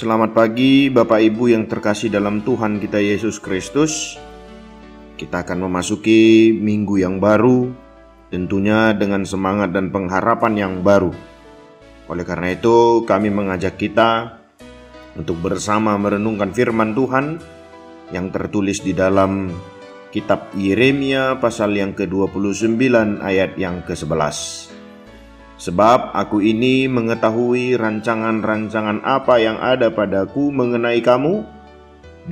Selamat pagi Bapak Ibu yang terkasih dalam Tuhan kita Yesus Kristus. Kita akan memasuki minggu yang baru, tentunya dengan semangat dan pengharapan yang baru. Oleh karena itu, kami mengajak kita untuk bersama merenungkan firman Tuhan yang tertulis di dalam kitab Yeremia pasal yang ke-29 ayat yang ke-11. Sebab aku ini mengetahui rancangan-rancangan apa yang ada padaku mengenai kamu.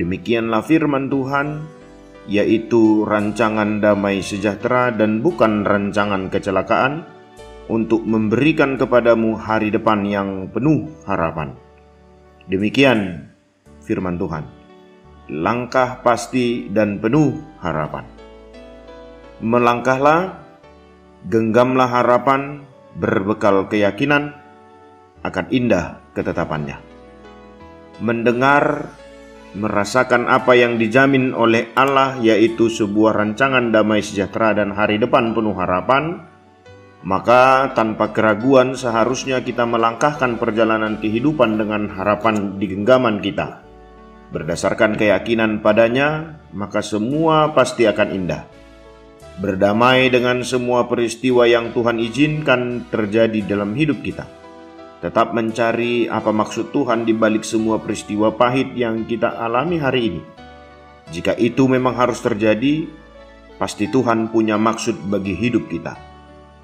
Demikianlah firman Tuhan, yaitu rancangan damai sejahtera dan bukan rancangan kecelakaan, untuk memberikan kepadamu hari depan yang penuh harapan. Demikian firman Tuhan. Langkah pasti dan penuh harapan. Melangkahlah, genggamlah harapan, berbekal keyakinan akan indah ketetapannya. Mendengar, merasakan apa yang dijamin oleh Allah yaitu sebuah rancangan damai sejahtera dan hari depan penuh harapan, maka tanpa keraguan seharusnya kita melangkahkan perjalanan kehidupan dengan harapan di genggaman kita. Berdasarkan keyakinan padanya, maka semua pasti akan indah berdamai dengan semua peristiwa yang Tuhan izinkan terjadi dalam hidup kita. Tetap mencari apa maksud Tuhan di balik semua peristiwa pahit yang kita alami hari ini. Jika itu memang harus terjadi, pasti Tuhan punya maksud bagi hidup kita.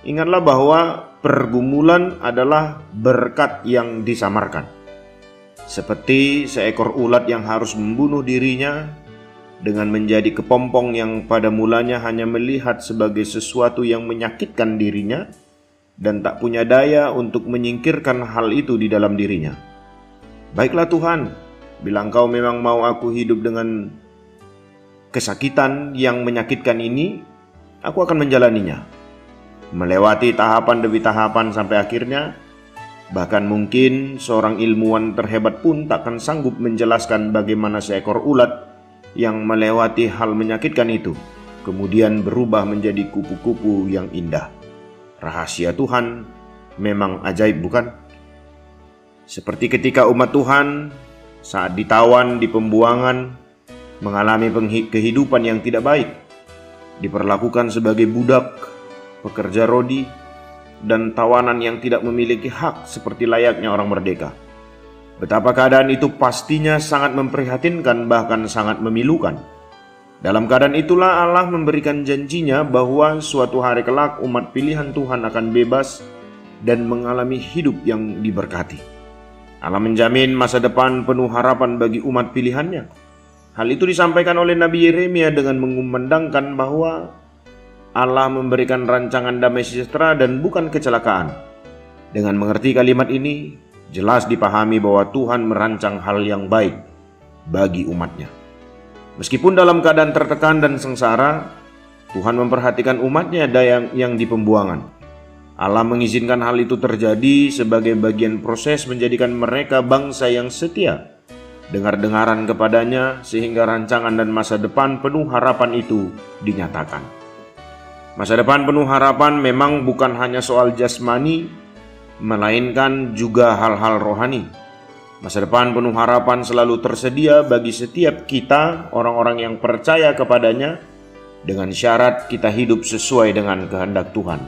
Ingatlah bahwa pergumulan adalah berkat yang disamarkan. Seperti seekor ulat yang harus membunuh dirinya dengan menjadi kepompong yang pada mulanya hanya melihat sebagai sesuatu yang menyakitkan dirinya dan tak punya daya untuk menyingkirkan hal itu di dalam dirinya. Baiklah Tuhan, bila Engkau memang mau aku hidup dengan kesakitan yang menyakitkan ini, aku akan menjalaninya. Melewati tahapan demi tahapan sampai akhirnya, bahkan mungkin seorang ilmuwan terhebat pun takkan sanggup menjelaskan bagaimana seekor ulat yang melewati hal menyakitkan itu, kemudian berubah menjadi kupu-kupu yang indah. Rahasia Tuhan memang ajaib, bukan? Seperti ketika umat Tuhan saat ditawan di pembuangan mengalami kehidupan yang tidak baik, diperlakukan sebagai budak, pekerja rodi, dan tawanan yang tidak memiliki hak seperti layaknya orang merdeka. Betapa keadaan itu pastinya sangat memprihatinkan bahkan sangat memilukan. Dalam keadaan itulah Allah memberikan janjinya bahwa suatu hari kelak umat pilihan Tuhan akan bebas dan mengalami hidup yang diberkati. Allah menjamin masa depan penuh harapan bagi umat pilihannya. Hal itu disampaikan oleh Nabi Yeremia dengan mengumandangkan bahwa Allah memberikan rancangan damai sejahtera dan bukan kecelakaan. Dengan mengerti kalimat ini, jelas dipahami bahwa Tuhan merancang hal yang baik bagi umatnya. Meskipun dalam keadaan tertekan dan sengsara, Tuhan memperhatikan umatnya yang, yang di pembuangan. Allah mengizinkan hal itu terjadi sebagai bagian proses menjadikan mereka bangsa yang setia, dengar-dengaran kepadanya sehingga rancangan dan masa depan penuh harapan itu dinyatakan. Masa depan penuh harapan memang bukan hanya soal jasmani, melainkan juga hal-hal rohani. Masa depan penuh harapan selalu tersedia bagi setiap kita, orang-orang yang percaya kepadanya, dengan syarat kita hidup sesuai dengan kehendak Tuhan,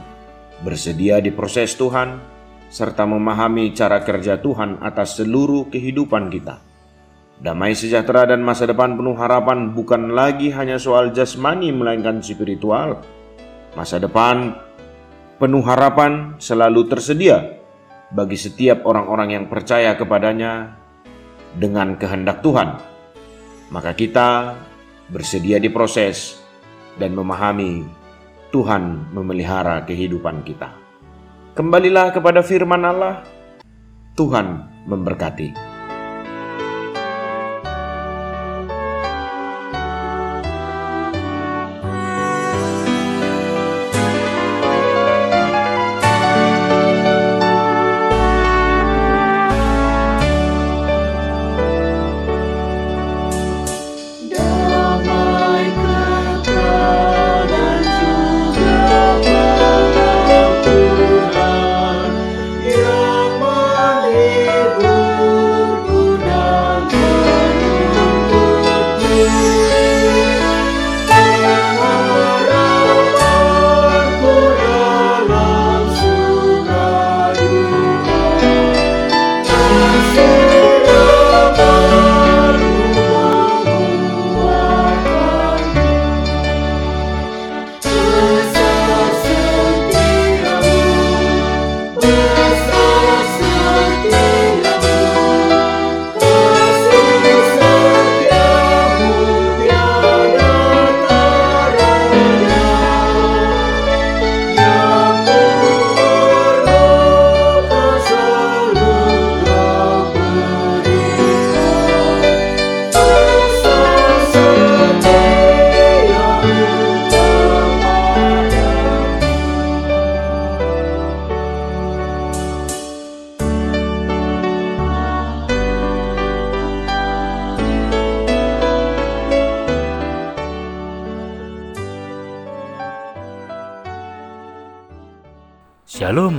bersedia di proses Tuhan, serta memahami cara kerja Tuhan atas seluruh kehidupan kita. Damai sejahtera dan masa depan penuh harapan bukan lagi hanya soal jasmani, melainkan spiritual. Masa depan penuh harapan selalu tersedia bagi setiap orang-orang yang percaya kepadanya dengan kehendak Tuhan. Maka kita bersedia diproses dan memahami Tuhan memelihara kehidupan kita. Kembalilah kepada firman Allah, Tuhan memberkati.